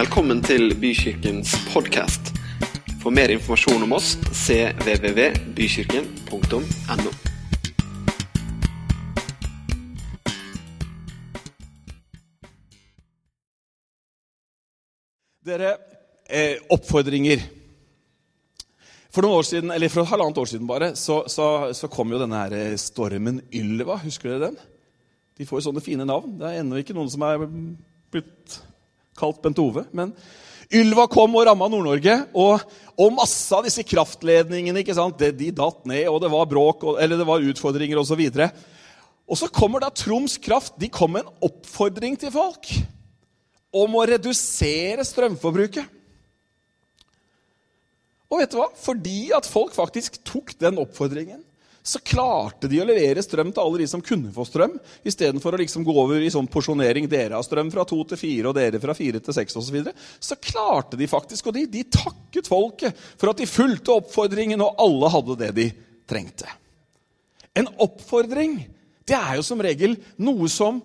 Velkommen til Bykirkens podkast. For mer informasjon om oss cvvvbykirken.no. Dere, eh, oppfordringer. For noen år siden, eller for et halvannet år siden bare, så, så, så kom jo denne her eh, stormen Ylva. Husker dere den? De får jo sånne fine navn. Det er ennå ikke noen som er blitt kalt Bent Ove. Men Ylva kom og ramma Nord-Norge, og, og, masse av disse kraftledningene ikke sant? De, de datt ned, og det var bråk, eller det var utfordringer osv. Og, så og så kommer da Troms Kraft de kom med en oppfordring til folk om å redusere strømforbruket. Og vet du hva? Fordi at folk faktisk tok den oppfordringen, så klarte de å levere strøm til alle de som kunne få strøm, istedenfor å liksom gå over i sånn porsjonering. Dere har strøm fra to til fire, og dere fra fire til seks osv. Så, videre. så klarte de faktisk, og de, de takket folket for at de fulgte oppfordringen, og alle hadde det de trengte. En oppfordring det er jo som regel noe som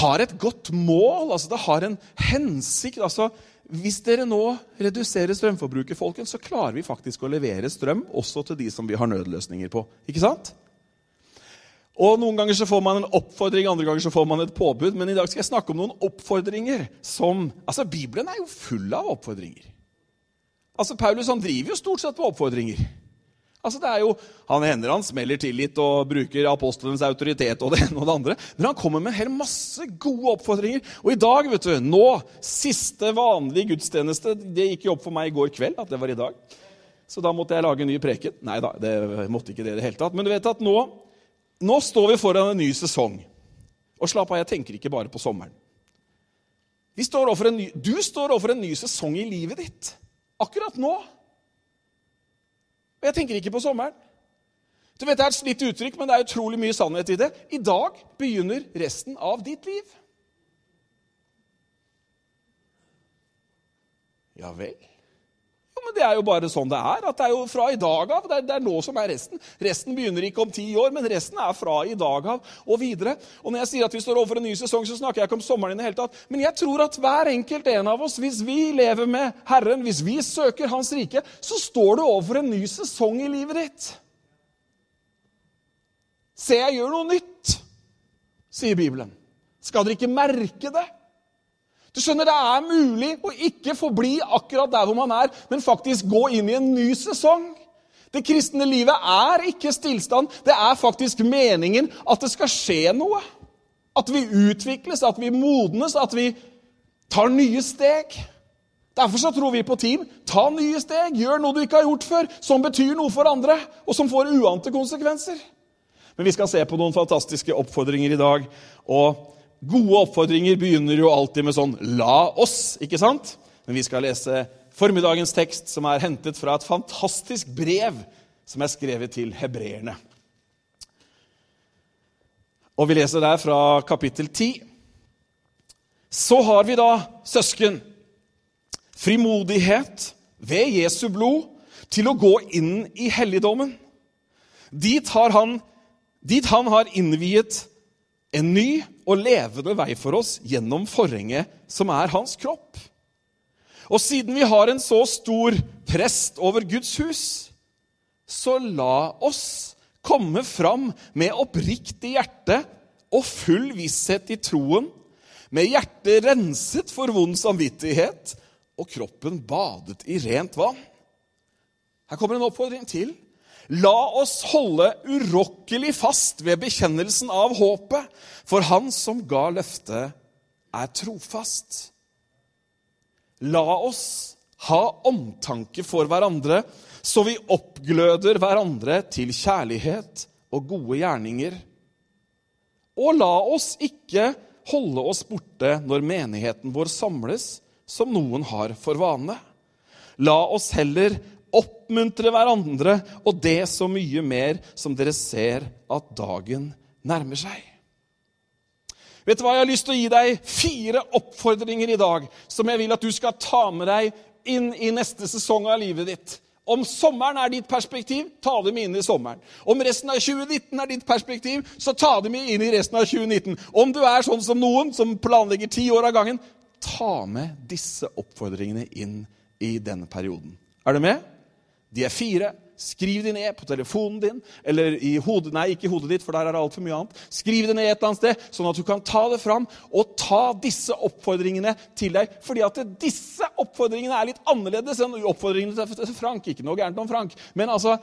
har et godt mål, altså det har en hensikt. altså hvis dere nå reduserer strømforbruket, folkens, så klarer vi faktisk å levere strøm også til de som vi har nødløsninger på. Ikke sant? Og Noen ganger så får man en oppfordring, andre ganger så får man et påbud. Men i dag skal jeg snakke om noen oppfordringer som Altså, Bibelen er jo full av oppfordringer. Altså, Paulus han driver jo stort sett på oppfordringer. Altså det er jo, Han hender han smeller til litt og bruker apostelens autoritet og det ene og det andre. Men han kommer med en hel masse gode oppfordringer. Og i dag, vet du, nå, siste vanlige gudstjeneste Det gikk jo opp for meg i går kveld at det var i dag. Så da måtte jeg lage en ny preken. Nei da, det måtte ikke det i det hele tatt. Men du vet at nå, nå står vi foran en ny sesong. Og slapp av, jeg tenker ikke bare på sommeren. Står ny, du står overfor en ny sesong i livet ditt. Akkurat nå. Og jeg tenker ikke på sommeren. Du vet, Det er et slitt uttrykk, men det er utrolig mye sannhet i det. I dag begynner resten av ditt liv. Ja vel? Men Det er jo bare sånn det er. at Det er jo fra i dag av. Det er, det er nå som er resten. Resten begynner ikke om ti år, men resten er fra i dag av og videre. Og Når jeg sier at vi står overfor en ny sesong, så snakker jeg ikke om sommeren i det hele tatt. Men jeg tror at hver enkelt en av oss, hvis vi lever med Herren, hvis vi søker Hans rike, så står du overfor en ny sesong i livet ditt. Se, jeg gjør noe nytt, sier Bibelen. Skal dere ikke merke det? Du skjønner, Det er mulig å ikke forbli akkurat der hvor man er, men faktisk gå inn i en ny sesong. Det kristne livet er ikke stillstand. Det er faktisk meningen at det skal skje noe. At vi utvikles, at vi modnes, at vi tar nye steg. Derfor så tror vi på team. Ta nye steg, gjør noe du ikke har gjort før, som betyr noe for andre, og som får uante konsekvenser. Men vi skal se på noen fantastiske oppfordringer i dag. og Gode oppfordringer begynner jo alltid med sånn 'la oss', ikke sant? Men vi skal lese formiddagens tekst, som er hentet fra et fantastisk brev som er skrevet til hebreerne. Og vi leser der fra kapittel 10. Så har vi da, søsken, frimodighet ved Jesu blod til å gå inn i helligdommen. Dit, dit han har innviet en ny og levende vei for oss gjennom forhenget som er hans kropp. Og siden vi har en så stor prest over Guds hus, så la oss komme fram med oppriktig hjerte og full visshet i troen, med hjertet renset for vond samvittighet og kroppen badet i rent vann. Her kommer en oppfordring til. La oss holde urokkelig fast ved bekjennelsen av håpet, for Han som ga løftet, er trofast. La oss ha omtanke for hverandre, så vi oppgløder hverandre til kjærlighet og gode gjerninger. Og la oss ikke holde oss borte når menigheten vår samles, som noen har for vane. La oss heller oppmuntre hverandre, og det så mye mer som dere ser at dagen nærmer seg. Vet du hva, Jeg har lyst til å gi deg fire oppfordringer i dag som jeg vil at du skal ta med deg inn i neste sesong av livet ditt. Om sommeren er ditt perspektiv, ta dem inn i sommeren. Om resten av 2019 er ditt perspektiv, så ta dem inn i resten av 2019. Om du er sånn som noen som planlegger ti år av gangen, ta med disse oppfordringene inn i denne perioden. Er du med? De er fire. Skriv de ned på telefonen din, eller i hodet Nei, ikke i hodet ditt, for der er det altfor mye annet. Skriv det ned et eller annet sted, sånn at du kan ta det fram og ta disse oppfordringene til deg. Fordi at disse oppfordringene er litt annerledes enn oppfordringene til Frank. Ikke noe gærent om Frank, men altså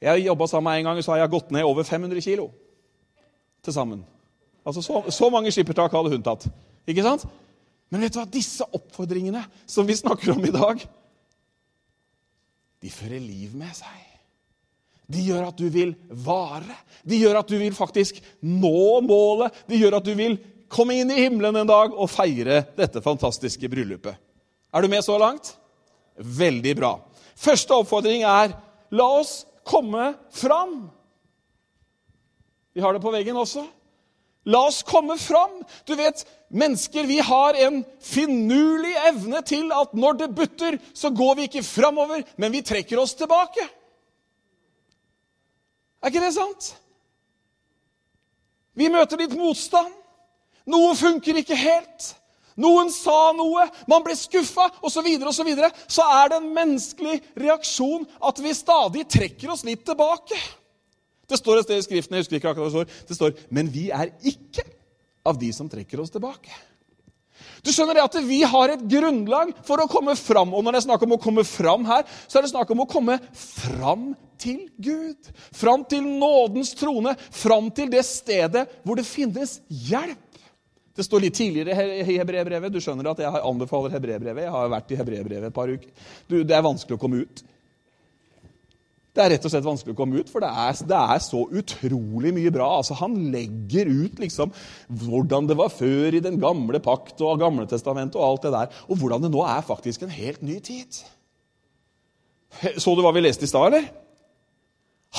Jeg jobba sammen med en gang, så har jeg gått ned over 500 kilo til sammen. Altså, så, så mange skippertak hadde hun tatt. Ikke sant? Men vet du hva? Disse oppfordringene som vi snakker om i dag, de fører liv med seg. De gjør at du vil vare. De gjør at du vil faktisk nå målet. De gjør at du vil komme inn i himmelen en dag og feire dette fantastiske bryllupet. Er du med så langt? Veldig bra. Første oppfordring er la oss komme fram. Vi har det på veggen også. La oss komme fram. Du vet, Mennesker vi har en finurlig evne til at når det butter, så går vi ikke framover, men vi trekker oss tilbake. Er ikke det sant? Vi møter litt motstand. Noe funker ikke helt. Noen sa noe, man ble skuffa, osv., så, videre, og så, videre. så er det en menneskelig reaksjon at vi stadig trekker oss litt tilbake. Det står et sted i Skriften, jeg husker ikke akkurat det står, det står men vi er ikke av de som trekker oss tilbake. Du skjønner det at Vi har et grunnlag for å komme fram. Og når det er snakk om å komme fram her, så er det snakk om å komme fram til Gud. Fram til nådens trone. Fram til det stedet hvor det finnes hjelp. Det står litt tidligere i hebreerbrevet. Du skjønner at jeg anbefaler hebreerbrevet. Jeg har vært i hebreerbrevet et par uker. Du, det er vanskelig å komme ut. Det er rett og slett vanskelig å komme ut, for det er, det er så utrolig mye bra. Altså, han legger ut liksom hvordan det var før i den gamle pakt og gamle testamentet og alt det der, og hvordan det nå er faktisk en helt ny tid. Så du hva vi leste i stad, eller?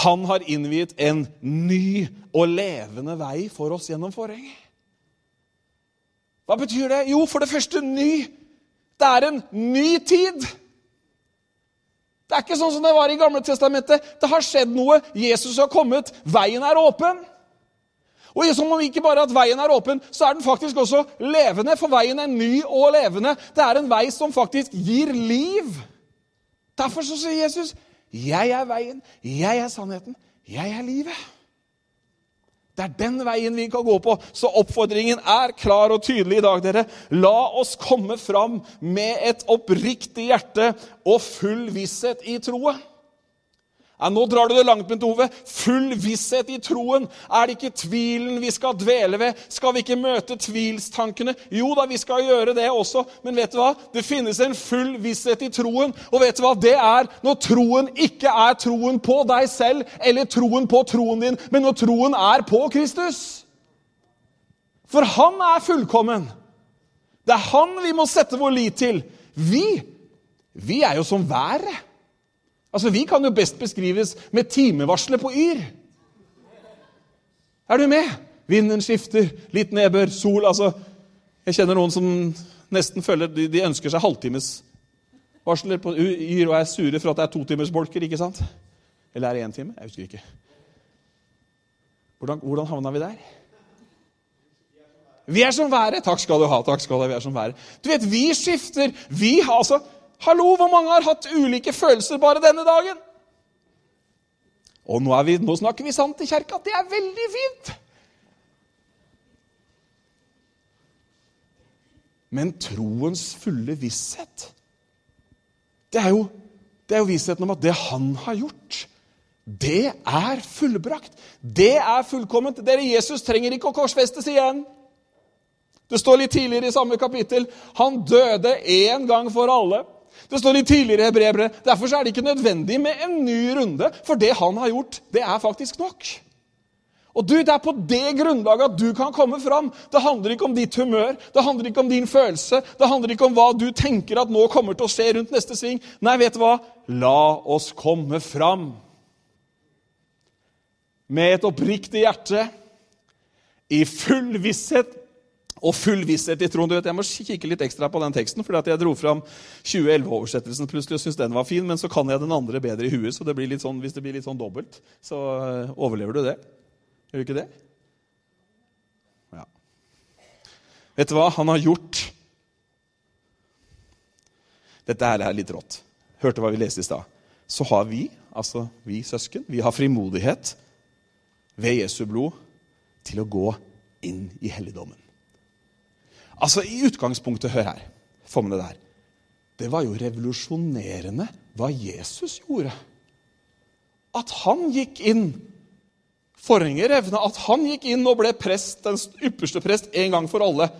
Han har innviet en ny og levende vei for oss gjennom forhenget. Hva betyr det? Jo, for det første ny. Det er en ny tid. Det er ikke sånn som det var i Gamle Testamentet. Det har skjedd noe. Jesus har kommet. Veien er åpen. Og som om ikke bare at veien er åpen, så er den faktisk også levende. For veien er ny og levende. Det er en vei som faktisk gir liv. Derfor så sier Jesus, 'Jeg er veien, jeg er sannheten, jeg er livet'. Det er den veien vi kan gå på. Så oppfordringen er klar og tydelig i dag, dere. La oss komme fram med et oppriktig hjerte og full visshet i troa. Ja, nå drar du det langt, Bent Ove. Full visshet i troen. Er det ikke tvilen vi skal dvele ved? Skal vi ikke møte tvilstankene? Jo da, vi skal gjøre det også. Men vet du hva? Det finnes en full visshet i troen. Og vet du hva? Det er når troen ikke er troen på deg selv eller troen på troen din, men når troen er på Kristus. For han er fullkommen. Det er han vi må sette vår lit til. Vi, vi er jo som været. Altså, Vi kan jo best beskrives med timevarselet på Yr. Er du med? Vinden skifter, litt nedbør, sol altså, Jeg kjenner noen som nesten føler de, de ønsker seg halvtimesvarsler på Yr og er sure for at det er totimersbolker. ikke sant? Eller er det én time? Jeg husker ikke. Hvordan, hvordan havna vi der? Vi er som været. Takk skal du ha. takk skal du ha, vi er som været. Du vet, Vi skifter. Vi har altså Hallo, hvor mange har hatt ulike følelser bare denne dagen? Og nå, vi, nå snakker vi sant i kjerka. Det er veldig fint! Men troens fulle visshet, det er, jo, det er jo vissheten om at det han har gjort, det er fullbrakt. Det er fullkomment. Dere, Jesus trenger ikke å korsfestes igjen. Det står litt tidligere i samme kapittel. Han døde én gang for alle. Det står i tidligere i Hebreerbrevet. Derfor er det ikke nødvendig med en ny runde, for det han har gjort, det er faktisk nok. Og du, Det er på det grunnlaget at du kan komme fram. Det handler ikke om ditt humør, det handler ikke om din følelse, det handler ikke om hva du tenker at nå kommer til å skje rundt neste sving. Nei, vet du hva? La oss komme fram med et oppriktig hjerte, i full visshet og full visshet i troen. Du vet, Jeg må kikke litt ekstra på den teksten, for jeg dro fram 2011-oversettelsen plutselig og syntes den var fin, men så kan jeg den andre bedre i huet. Så det sånn, hvis det blir litt sånn dobbelt, så eh, overlever du det. Gjør du ikke det? Ja. Vet du hva? Han har gjort Dette her er litt rått. Hørte hva vi leste i stad. Så har vi, altså vi søsken, vi har frimodighet ved Jesu blod til å gå inn i helligdommen. Altså, I utgangspunktet, hør her, få med det der. Det var jo revolusjonerende hva Jesus gjorde. At han gikk inn Forhenget revna. At han gikk inn og ble prest, den ypperste prest en gang for alle.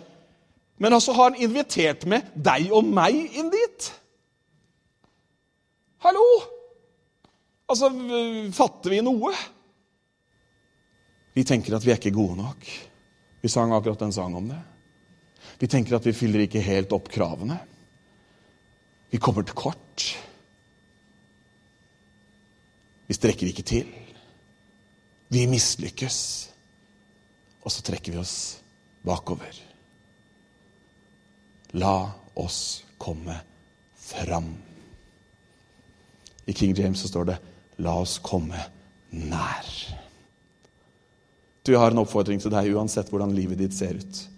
Men altså har han invitert med deg og meg inn dit. Hallo! Altså, fatter vi noe? Vi tenker at vi er ikke gode nok. Vi sang akkurat en sang om det. Vi tenker at vi fyller ikke helt opp kravene. Vi kommer til kort. Vi strekker ikke til. Vi mislykkes. Og så trekker vi oss bakover. La oss komme fram. I King James så står det 'La oss komme nær'. Du, Jeg har en oppfordring til deg uansett hvordan livet ditt ser ut.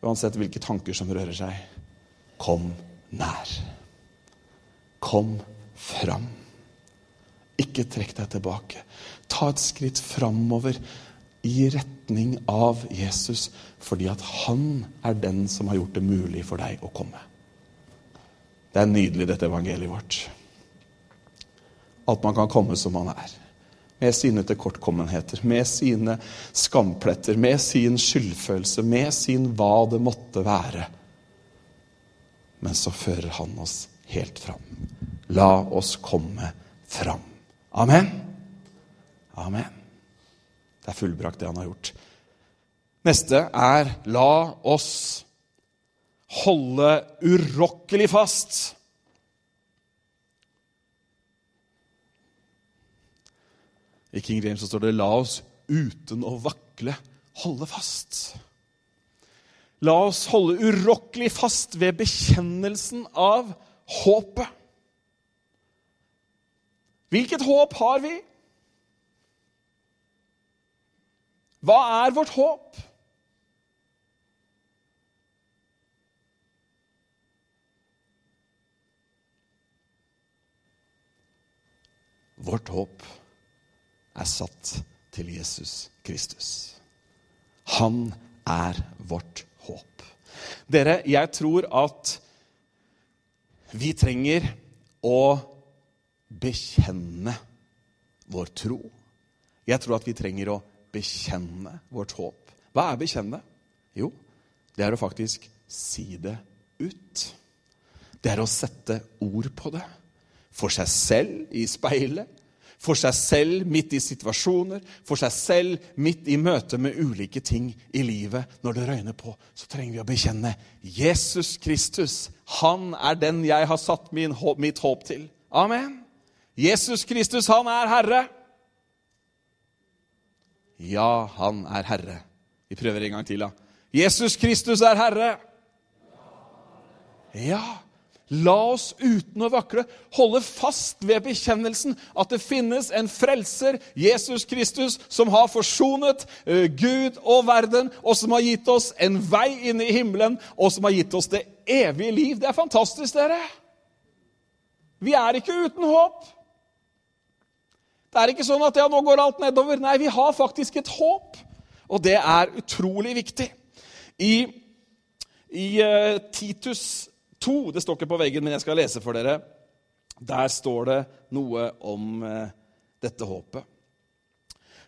Uansett hvilke tanker som rører seg. Kom nær. Kom fram. Ikke trekk deg tilbake. Ta et skritt framover i retning av Jesus, fordi at han er den som har gjort det mulig for deg å komme. Det er nydelig, dette evangeliet vårt. At man kan komme som man er. Med sine tilkortkommenheter, med sine skampletter, med sin skyldfølelse, med sin hva det måtte være. Men så fører han oss helt fram. La oss komme fram. Amen. Amen. Det er fullbrakt, det han har gjort. Neste er la oss holde urokkelig fast. I King James så står det 'la oss uten å vakle holde fast'. La oss holde urokkelig fast ved bekjennelsen av håpet. Hvilket håp har vi? Hva er vårt håp? Vårt håp er satt til Jesus Kristus. Han er vårt håp. Dere, jeg tror at vi trenger å bekjenne vår tro. Jeg tror at vi trenger å bekjenne vårt håp. Hva er bekjenne? Jo, det er å faktisk si det ut. Det er å sette ord på det. For seg selv i speilet, for seg selv midt i situasjoner, for seg selv midt i møte med ulike ting i livet. Når det røyner på, så trenger vi å bekjenne Jesus Kristus. Han er den jeg har satt min, mitt håp til. Amen. Jesus Kristus, han er Herre. Ja, han er Herre. Vi prøver en gang til, da. Jesus Kristus er Herre. Ja. La oss uten å vakle holde fast ved bekjennelsen at det finnes en frelser, Jesus Kristus, som har forsonet uh, Gud og verden, og som har gitt oss en vei inn i himmelen, og som har gitt oss det evige liv. Det er fantastisk, dere. Vi er ikke uten håp. Det er ikke sånn at ja, nå går alt nedover. Nei, vi har faktisk et håp, og det er utrolig viktig. I, i uh, Titus 2. Det står ikke på veggen, men jeg skal lese for dere. Der står det noe om eh, dette håpet.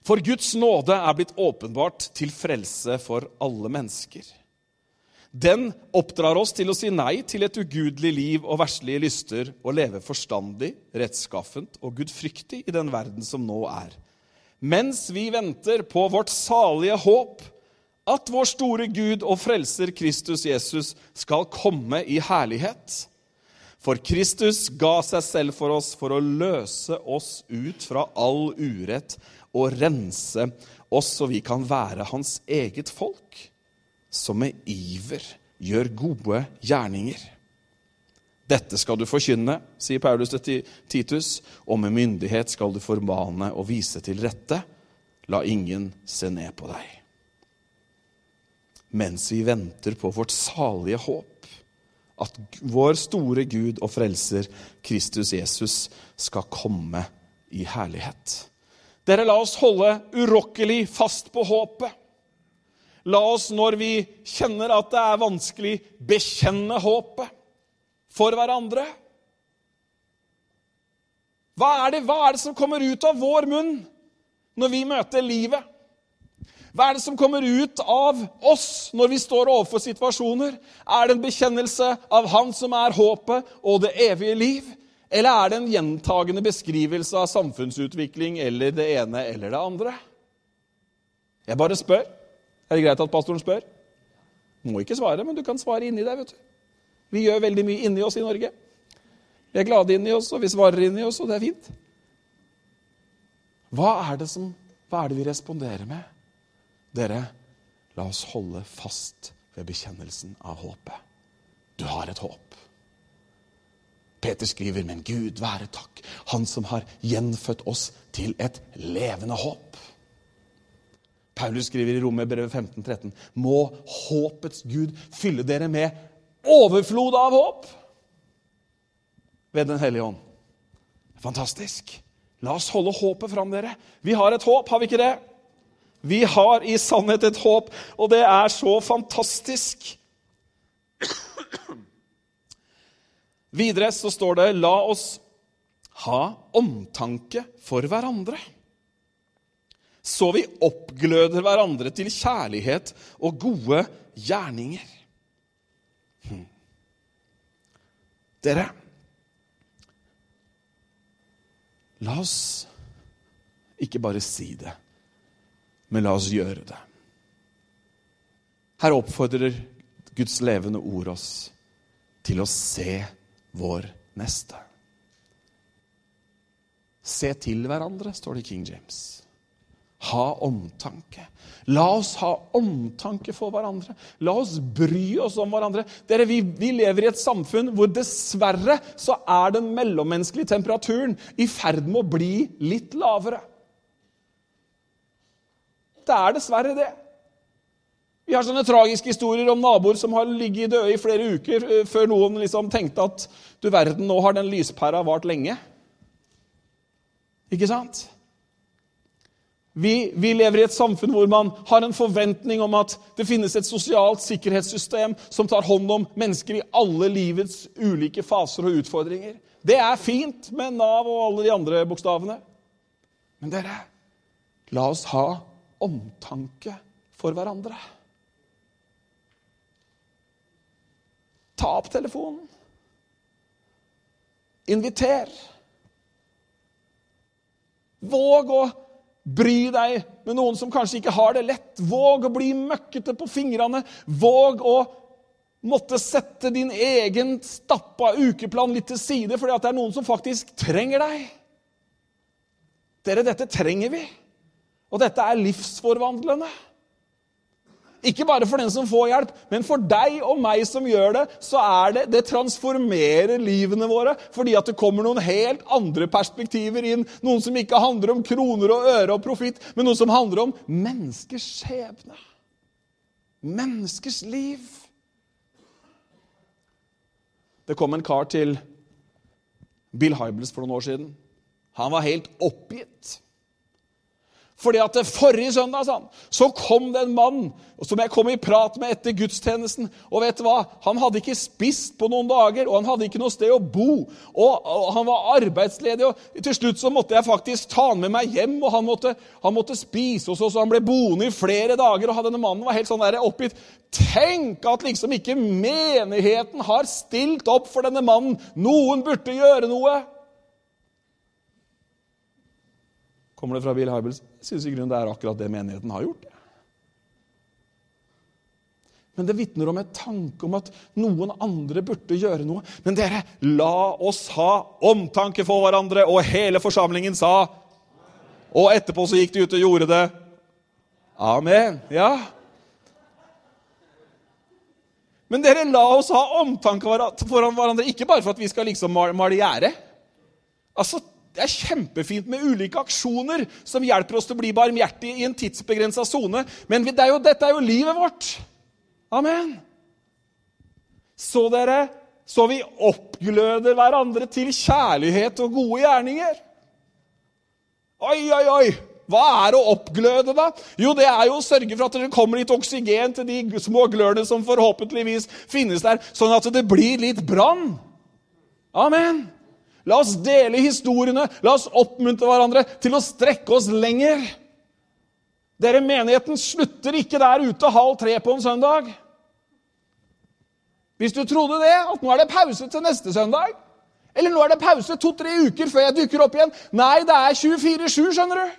For Guds nåde er blitt åpenbart til frelse for alle mennesker. Den oppdrar oss til å si nei til et ugudelig liv og verslige lyster og leve forstandig, rettskaffent og gudfryktig i den verden som nå er. Mens vi venter på vårt salige håp, at vår store Gud og frelser Kristus Jesus skal komme i herlighet. For Kristus ga seg selv for oss for å løse oss ut fra all urett og rense oss så vi kan være hans eget folk, som med iver gjør gode gjerninger. Dette skal du forkynne, sier Paulus til Titus, og med myndighet skal du formane og vise til rette. La ingen se ned på deg mens vi venter på vårt salige håp, at vår store Gud og frelser, Kristus Jesus, skal komme i herlighet. Dere, la oss holde urokkelig fast på håpet. La oss, når vi kjenner at det er vanskelig, bekjenne håpet for hverandre. Hva er, det, hva er det som kommer ut av vår munn når vi møter livet? Hva er det som kommer ut av oss når vi står overfor situasjoner? Er det en bekjennelse av Han som er håpet og det evige liv? Eller er det en gjentagende beskrivelse av samfunnsutvikling eller det ene eller det andre? Jeg bare spør. Er det greit at pastoren spør? Må ikke svare, men du kan svare inni deg. vet du. Vi gjør veldig mye inni oss i Norge. Vi er glade inni oss, og vi svarer inni oss, og det er fint. Hva er det, som, hva er det vi responderer med? Dere, la oss holde fast ved bekjennelsen av håpet. Du har et håp. Peter skriver, men Gud være takk, Han som har gjenfødt oss til et levende håp. Paulus skriver i Romerbrevet 15, 13, må håpets Gud fylle dere med overflod av håp ved Den hellige ånd. Fantastisk. La oss holde håpet fram, dere. Vi har et håp, har vi ikke det? Vi har i sannhet et håp, og det er så fantastisk. Videre så står det 'la oss ha omtanke for hverandre'. Så vi oppgløder hverandre til kjærlighet og gode gjerninger. Hm. Dere, la oss ikke bare si det men la oss gjøre det. Her oppfordrer Guds levende ord oss til å se vår neste. Se til hverandre, står det i King James. Ha omtanke. La oss ha omtanke for hverandre. La oss bry oss om hverandre. Dere, vi, vi, lever i et samfunn hvor dessverre så er den mellommenneskelige temperaturen i ferd med å bli litt lavere. Det er dessverre det. Vi har sånne tragiske historier om naboer som har ligget døde i flere uker eh, før noen liksom tenkte at du verden, nå har den lyspæra vart lenge. Ikke sant? Vi, vi, lever i et samfunn hvor man har en forventning om at det finnes et sosialt sikkerhetssystem som tar hånd om mennesker i alle livets ulike faser og utfordringer. Det er fint med Nav og alle de andre bokstavene. Men dere, la oss ha omtanke for hverandre. Ta opp telefonen. Inviter. Våg å bry deg med noen som kanskje ikke har det lett. Våg å bli møkkete på fingrene. Våg å måtte sette din egen stappa ukeplan litt til side fordi det er noen som faktisk trenger deg. Dere, dette trenger vi. Og dette er livsforvandlende. Ikke bare for den som får hjelp, men for deg og meg som gjør det, så er det, det transformerer livene våre fordi at det kommer noen helt andre perspektiver inn. Noen som ikke handler om kroner og øre og profitt, men noe som handler om menneskers skjebne. Menneskers liv. Det kom en kar til Bill Hybels for noen år siden. Han var helt oppgitt. Fordi at Forrige søndag han, så kom det en mann som jeg kom i prat med etter gudstjenesten. og vet du hva? Han hadde ikke spist på noen dager, og han hadde ikke noe sted å bo. Og, og Han var arbeidsledig. og Til slutt så måtte jeg faktisk ta han med meg hjem, og han måtte, han måtte spise hos oss. og Han ble boende i flere dager, og denne mannen var helt sånn der oppgitt. Tenk at liksom ikke menigheten har stilt opp for denne mannen! Noen burde gjøre noe! Kommer det fra Bill Hybels? Jeg syns i grunnen det er akkurat det menigheten har gjort. Men det vitner om en tanke om at noen andre burde gjøre noe. Men dere, la oss ha omtanke for hverandre. Og hele forsamlingen sa Og etterpå så gikk de ut og gjorde det. Amen. Ja. Men dere, la oss ha omtanke for hverandre, ikke bare for at vi skal liksom male gjerde. Altså, det er kjempefint med ulike aksjoner som hjelper oss til å bli barmhjertige i en tidsbegrensa sone, men det er jo, dette er jo livet vårt. Amen. Så dere, så vi oppgløder hverandre til kjærlighet og gode gjerninger. Oi, oi, oi! Hva er å oppgløde, da? Jo, det er jo å sørge for at det kommer litt oksygen til de små glørne som forhåpentligvis finnes der, sånn at det blir litt brann. Amen. La oss dele historiene, la oss oppmuntre hverandre til å strekke oss lenger. Dere, menigheten slutter ikke der ute halv tre på en søndag. Hvis du trodde det, at nå er det pause til neste søndag, eller nå er det pause to-tre uker før jeg dukker opp igjen Nei, det er 24-7, skjønner du.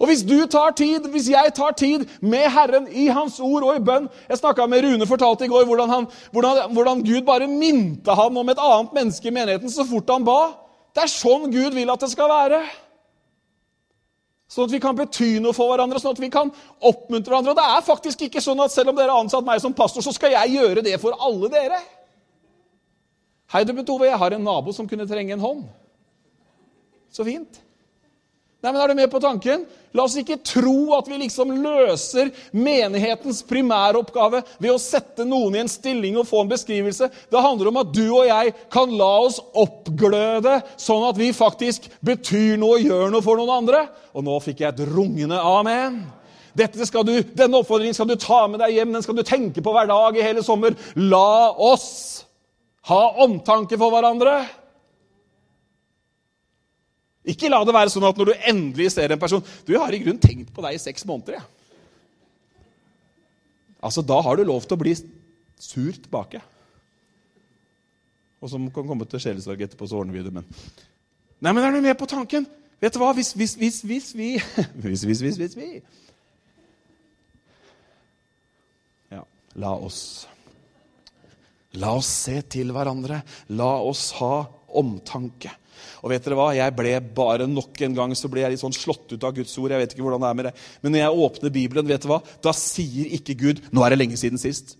Og hvis du tar tid, hvis jeg tar tid med Herren i Hans ord og i bønn Jeg snakka med Rune, fortalte i går hvordan, han, hvordan, hvordan Gud bare minte ham om et annet menneske i menigheten så fort han ba. Det er sånn Gud vil at det skal være. Sånn at vi kan bety noe for hverandre, sånn at vi kan oppmuntre hverandre. Og det er faktisk ikke sånn at selv om dere har ansatt meg som pastor, så skal jeg gjøre det for alle dere. Hei, du, Bent Ove, jeg har en nabo som kunne trenge en hånd. Så fint. Nei, men Er du med på tanken? La oss ikke tro at vi liksom løser menighetens primæroppgave ved å sette noen i en stilling og få en beskrivelse. Det handler om at du og jeg kan la oss oppgløde, sånn at vi faktisk betyr noe og gjør noe for noen andre. Og nå fikk jeg et rungende amen. Dette skal du, denne oppfordringen skal du ta med deg hjem, den skal du tenke på hver dag i hele sommer. La oss ha omtanke for hverandre. Ikke la det være sånn at når du endelig ser en person Du, jeg har i grunnen tenkt på deg i seks måneder. Ja. Altså, Da har du lov til å bli sur tilbake. Og som kan komme til sjelesorg etterpå, så ordner vi det. Men Nei, men er du med på tanken? Vet du hva? Hvis, hvis, hvis, hvis vi Hvis, hvis, hvis, hvis vi Ja, la oss La oss se til hverandre. La oss ha omtanke. Og vet dere hva? Jeg ble bare Nok en gang så ble jeg litt sånn slått ut av Guds ord. jeg vet ikke hvordan det er med det. Men når jeg åpner Bibelen, vet du hva? da sier ikke Gud 'Nå er det lenge siden sist'.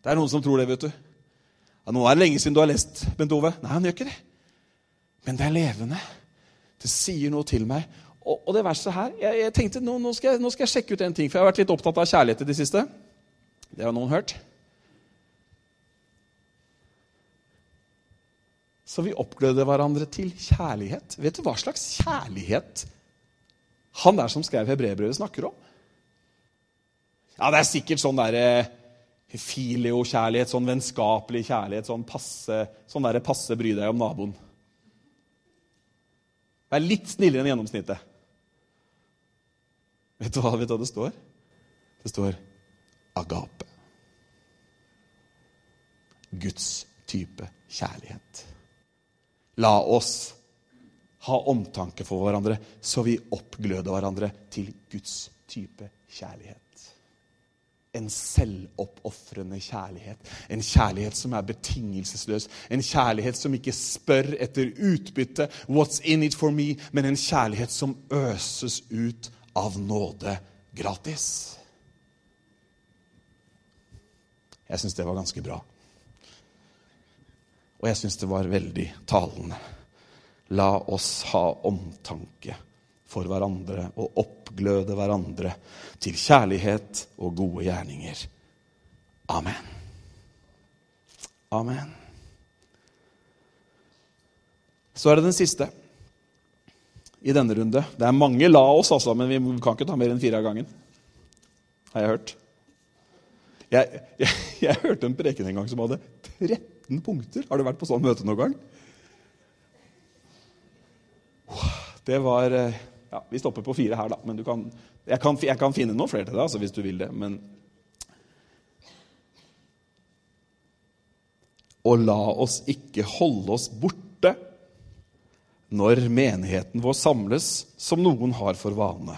Det er noen som tror det, vet du. Ja, 'Nå er det lenge siden du har lest, Bent Ove'. Nei, han gjør ikke det. Men det er levende. Det sier noe til meg. Og, og det verset her Jeg, jeg tenkte nå, nå, skal jeg, nå skal jeg sjekke ut en ting, for jeg har vært litt opptatt av kjærlighet i det siste. Det har noen hørt. Så vi oppgløder hverandre til kjærlighet. Vet du hva slags kjærlighet han der som skrev hebreerbrevet, snakker om? Ja, Det er sikkert sånn derre eh, filio-kjærlighet, sånn vennskapelig kjærlighet, sånn passe, sånn der passe bry deg om naboen. Vær litt snillere enn gjennomsnittet. Vet du hva, vet du hva det står? Det står agape. Guds type kjærlighet. La oss ha omtanke for hverandre, så vi oppgløder hverandre til Guds type kjærlighet. En selvoppofrende kjærlighet. En kjærlighet som er betingelsesløs. En kjærlighet som ikke spør etter utbytte, 'what's in it for me', men en kjærlighet som øses ut av nåde gratis. Jeg syns det var ganske bra. Og jeg syns det var veldig talende. La oss ha omtanke for hverandre og oppgløde hverandre til kjærlighet og gode gjerninger. Amen. Amen. Så er det den siste i denne runde. Det er mange la oss, altså, men vi kan ikke ta mer enn fire av gangen. Har jeg hørt. Jeg, jeg, jeg hørte en preken en gang som hadde 13 13 punkter. Har du vært på sånn møte noen gang? Det var eh, ja, Vi stopper på fire her, da. Men kan, jeg, kan, jeg, kan, finne noen flere til deg altså, hvis du vil det. Men Og la oss ikke holde oss borte når menigheten vår samles, som noen har for vane.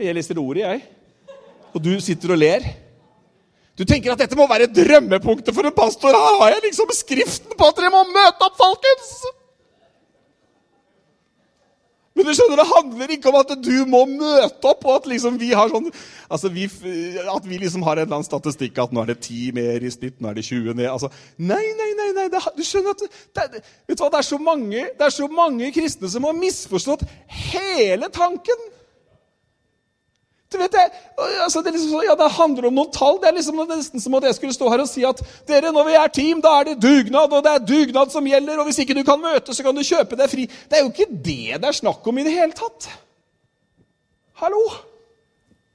Jeg leser ordet, jeg. Og du sitter og ler. Du tenker at dette må være drømmepunktet for en pastor. Her har jeg liksom skriften på at dere må møte opp, folkens! Men du skjønner, det handler ikke om at du må møte opp, og at liksom vi har sånn, altså vi, at vi liksom har en eller annen statistikk at nå er det ti mer i snitt, nå er det 20 ned. Altså, nei, nei, nei, nei det, du skjønner at det, vet du hva, det, er så mange, det er så mange kristne som har misforstått hele tanken. Du vet, det, altså det, liksom, ja, det handler om noen tall. Det er liksom nesten som at jeg skulle stå her og si at dere, når vi er team, da er det dugnad, og det er dugnad som gjelder. Og hvis ikke du kan møte, så kan du kjøpe deg fri. Det er jo ikke det det er snakk om i det hele tatt. Hallo!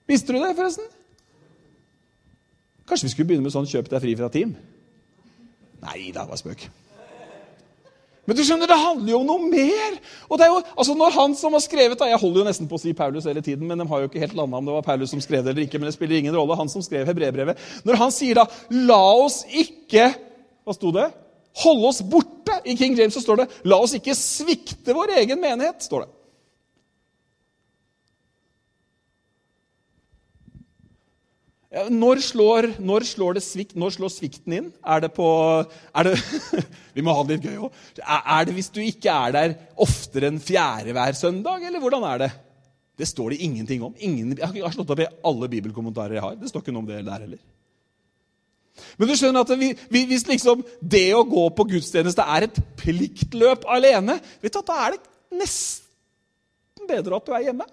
Visste du det, forresten? Kanskje vi skulle begynne med sånn 'kjøp deg fri fra team'? Nei, det var spøk. Men du skjønner, det handler jo om noe mer. Og det er jo, altså når han som har skrevet, da, Jeg holder jo nesten på å si Paulus hele tiden, men de har jo ikke helt landa om det var Paulus som skrev det eller ikke. men det spiller ingen rolle, han som skrev hebrebrevet. Når han sier da 'la oss ikke' Hva sto det? Holde oss borte. I King James så står det 'la oss ikke svikte vår egen menighet'. står det. Når, slår, når, slår svikt, når, slår, svikten inn? Er det på er det, Vi må ha det litt gøy òg. Er, det hvis du ikke er der oftere enn fjerde hver søndag, eller hvordan er det? Det står det ingenting om. Ingen, jeg har slått opp i alle bibelkommentarer jeg har. Det står ikke noe om det der heller. Men du skjønner at vi, hvis liksom det å gå på gudstjeneste er et pliktløp alene, vet du, da er det nesten bedre at du er hjemme.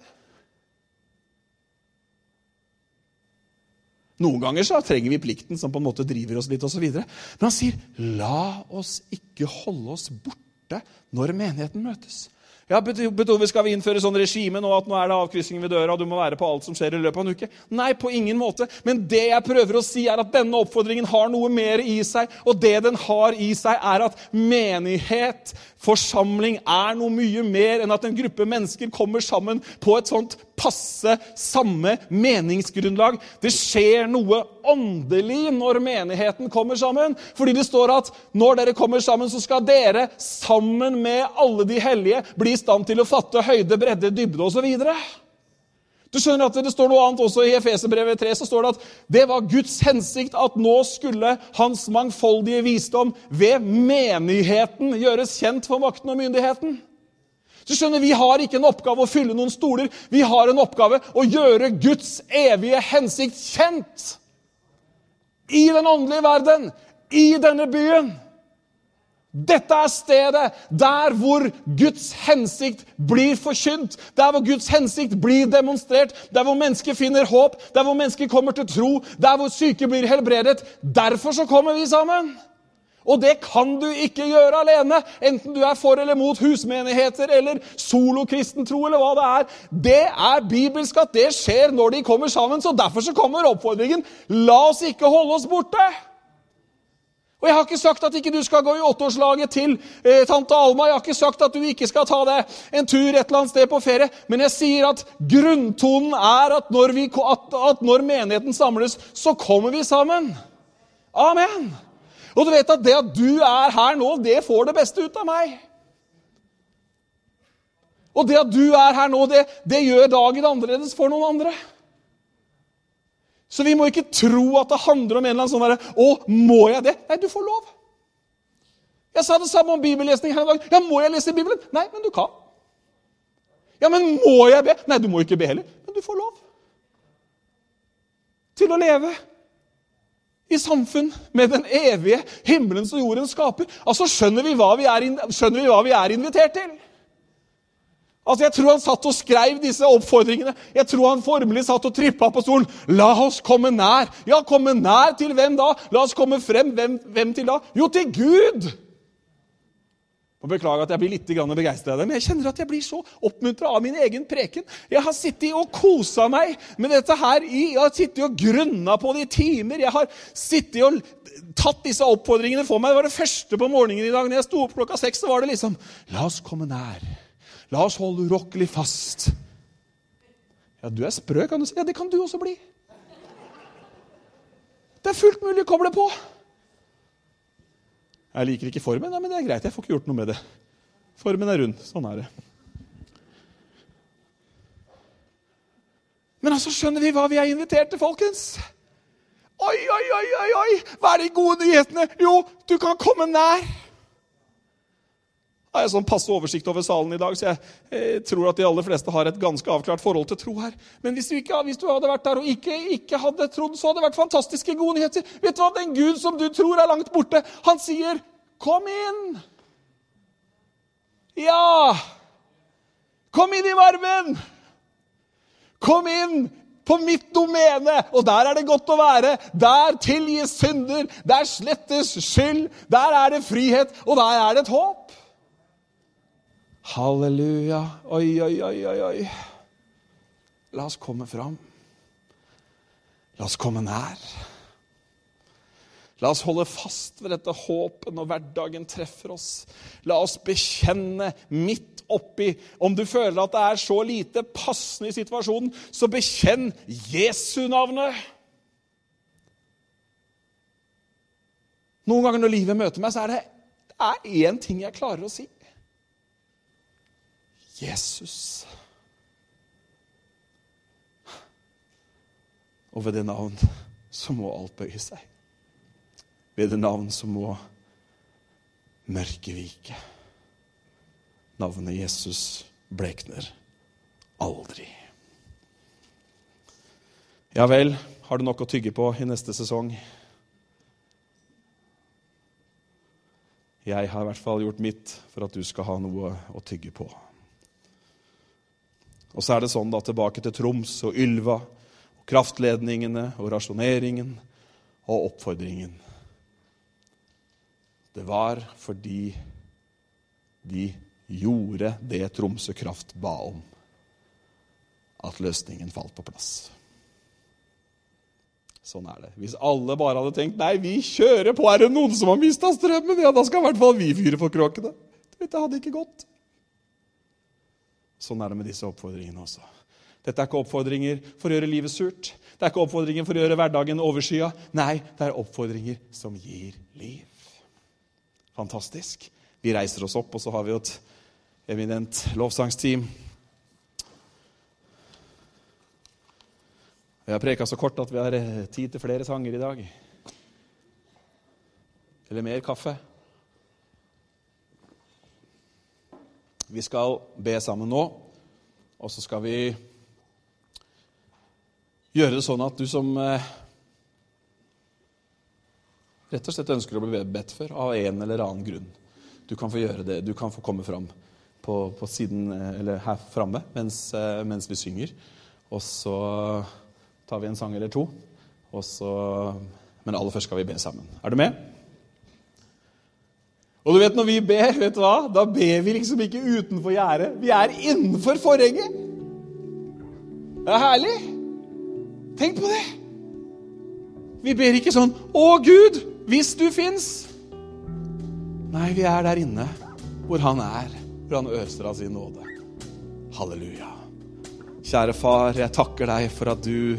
Noen ganger så trenger vi plikten som på en måte driver oss litt osv. Men han sier, 'La oss ikke holde oss borte når menigheten møtes'. Ja, Betyr Skal vi innføre sånn regime nå at nå er det avkryssing ved døra, og du må være på alt som skjer i løpet av en uke? Nei, på ingen måte. Men det jeg prøver å si, er at denne oppfordringen har noe mer i seg. Og det den har i seg, er at menighet, forsamling, er noe mye mer enn at en gruppe mennesker kommer sammen på et sånt passe samme meningsgrunnlag. Det skjer noe åndelig når menigheten kommer sammen. Fordi det står at når dere kommer sammen, så skal dere sammen med alle de hellige bli i stand til å fatte høyde, bredde, dybde osv. Du skjønner at Det står noe annet også i Efeserbrevet 3. så står det at det var Guds hensikt at nå skulle Hans mangfoldige visdom ved menigheten gjøres kjent for makten og myndigheten. Du skjønner, Vi har ikke en oppgave å fylle noen stoler. Vi har en oppgave å gjøre Guds evige hensikt kjent. I den åndelige verden, i denne byen. Dette er stedet der hvor Guds hensikt blir forkynt, der hvor Guds hensikt blir demonstrert, der hvor mennesker finner håp, der hvor mennesker kommer til tro, der hvor syke blir helbredet. Derfor så kommer vi sammen. Og det kan du ikke gjøre alene, enten du er for eller mot husmenigheter eller solokristentro eller hva det er. Det er bibelsk at det skjer når de kommer sammen, så derfor så kommer oppfordringen la oss ikke holde oss borte. Og Jeg har ikke sagt at ikke du skal gå i åtteårslaget til eh, tante Alma. Jeg har ikke sagt at du ikke skal ta deg en tur et eller annet sted på ferie. Men jeg sier at grunntonen er at når, vi, at, at når menigheten samles, så kommer vi sammen. Amen. Og du vet at det at du er her nå, det får det beste ut av meg. Og det at du er her nå, det, det gjør dagen annerledes for noen andre. Så vi må ikke tro at det handler om en eller annen sånn derre 'Å, må jeg det?' Nei, du får lov. Jeg sa det samme om bibellesning her i dag. Ja, må jeg lese Bibelen? Nei, men du kan. Ja, men må jeg be? Nei, du må ikke be heller. Men du får lov. Til å leve i samfunn med den evige himmelens og jordens skaper. Altså, skjønner vi hva vi er, vi hva vi er invitert til? Altså, Jeg tror han satt og skrev disse oppfordringene. Jeg tror han formelig satt og trippa på stolen. La oss komme nær. Ja, komme nær til hvem da? La oss komme frem. Hvem, hvem til da? Jo, til Gud! Og Beklager at jeg blir litt begeistra av det, men jeg kjenner at jeg blir så oppmuntra av min egen preken. Jeg har sittet og kosa meg med dette her. Jeg har sittet og grunna på det i timer. Jeg har sittet og tatt disse oppfordringene for meg. Det var det første på morgenen i dag. Når jeg sto opp klokka seks, så var det liksom La oss komme nær. La oss holde urokkelig fast. Ja, du er sprø, kan du si. Ja, det kan du også bli. Det er fullt mulig å koble på. Jeg liker ikke formen. Nei, men det er greit, jeg får ikke gjort noe med det. Formen er rund. Sånn er det. Men altså, skjønner vi hva vi er invitert til, folkens? Oi, oi, oi, oi, oi! Hva er de gode nyhetene? Jo, du kan komme nær. Jeg har sånn passe oversikt over salen i dag, så jeg, jeg, tror at de aller fleste har et ganske avklart forhold til tro her. Men hvis du, ikke, hvis du hadde vært der og ikke, ikke, hadde trodd, så hadde det vært fantastiske gode nyheter. Vet du hva? Den Gud som du tror er langt borte, han sier, 'Kom inn'. Ja! Kom inn i varmen! Kom inn På mitt domene! Og der er det godt å være. Der tilgis synder. Der slettes skyld. Der er det frihet, og der er det et håp. Halleluja. Oi, oi, oi, oi, oi. La oss komme fram. La oss komme nær. La oss holde fast ved dette håpet når hverdagen treffer oss. La oss bekjenne midt oppi Om du føler at det er så lite passende i situasjonen, så bekjenn Jesu navnet. Noen ganger når livet møter meg, så er det, én ting jeg klarer å si. Jesus. Og ved det navn så må alt bøye seg. Ved det navn så må mørket vike. Navnet Jesus blekner aldri. Ja vel, har du nok å tygge på i neste sesong? Jeg har i hvert fall gjort mitt for at du skal ha noe å tygge på. Og så er det sånn da tilbake til Troms og Ylva og kraftledningene og rasjoneringen og oppfordringen. Det var fordi de gjorde det Tromsø Kraft ba om, at løsningen falt på plass. Sånn er det. Hvis alle bare hadde tenkt nei, vi kjører på, er det noen som har mista strømmen? Ja, da skal i hvert fall vi fyre for kråkene. Det hadde ikke gått. Sånn er det med disse oppfordringene også. Dette er ikke oppfordringer for å gjøre livet surt. Det er ikke oppfordringer for å gjøre hverdagen overskya. Nei, det er oppfordringer som gir liv. Fantastisk. Vi reiser oss opp, og så har vi jo et eminent lovsangsteam. Jeg har preka så kort at vi har eh, tid til flere sanger i dag. Eller mer kaffe. Vi skal be sammen nå, og så skal vi gjøre det sånn at du som eh, rett og slett ønsker å bli bedt for av en eller annen grunn, du kan få gjøre det. Du kan få komme fram på, på siden, eh, eller her framme mens, mens vi synger. Og så tar vi en sang eller to. Så, men aller først skal vi be sammen. Er du med? Og du vet, når vi ber, vet du hva? da ber vi liksom ikke utenfor gjerdet. Vi er innenfor forhenget. Det er herlig. Tenk på det. Vi ber ikke sånn 'Å, Gud, hvis du fins'. Nei, vi er der inne hvor Han er, hvor Han øser av sin nåde. Halleluja. Kjære far, jeg takker deg for at du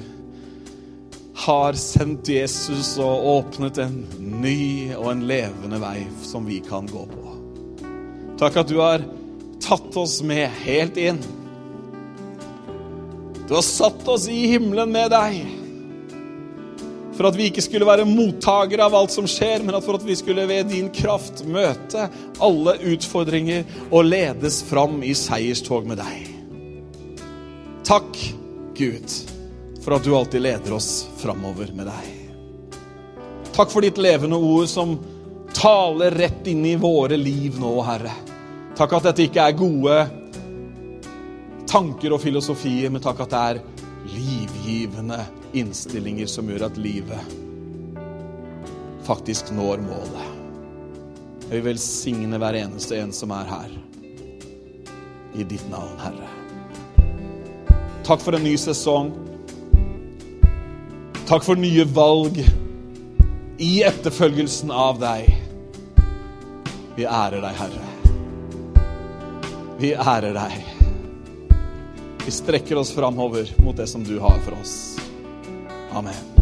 har sendt Jesus og åpnet en ny og en levende vei som vi kan gå på. Takk at du har tatt oss med helt inn. Du har satt oss i himmelen med deg. For at vi ikke skulle være mottakere av alt som skjer, men at for at vi skulle ved din kraft møte alle utfordringer og ledes fram i seierstog med deg. Takk, Gud for at du alltid leder oss framover med deg. Takk for ditt levende ord som taler rett inn i våre liv nå, Herre. Takk at dette ikke er gode tanker og filosofier, men takk at det er livgivende innstillinger som gjør at livet faktisk når målet. Jeg vil velsigne hver eneste en som er her. I ditt navn, Herre. Takk for en ny sesong. Takk for nye valg i etterfølgelsen av deg. Vi ærer deg, Herre. Vi ærer deg. Vi strekker oss framover mot det som du har for oss. Amen.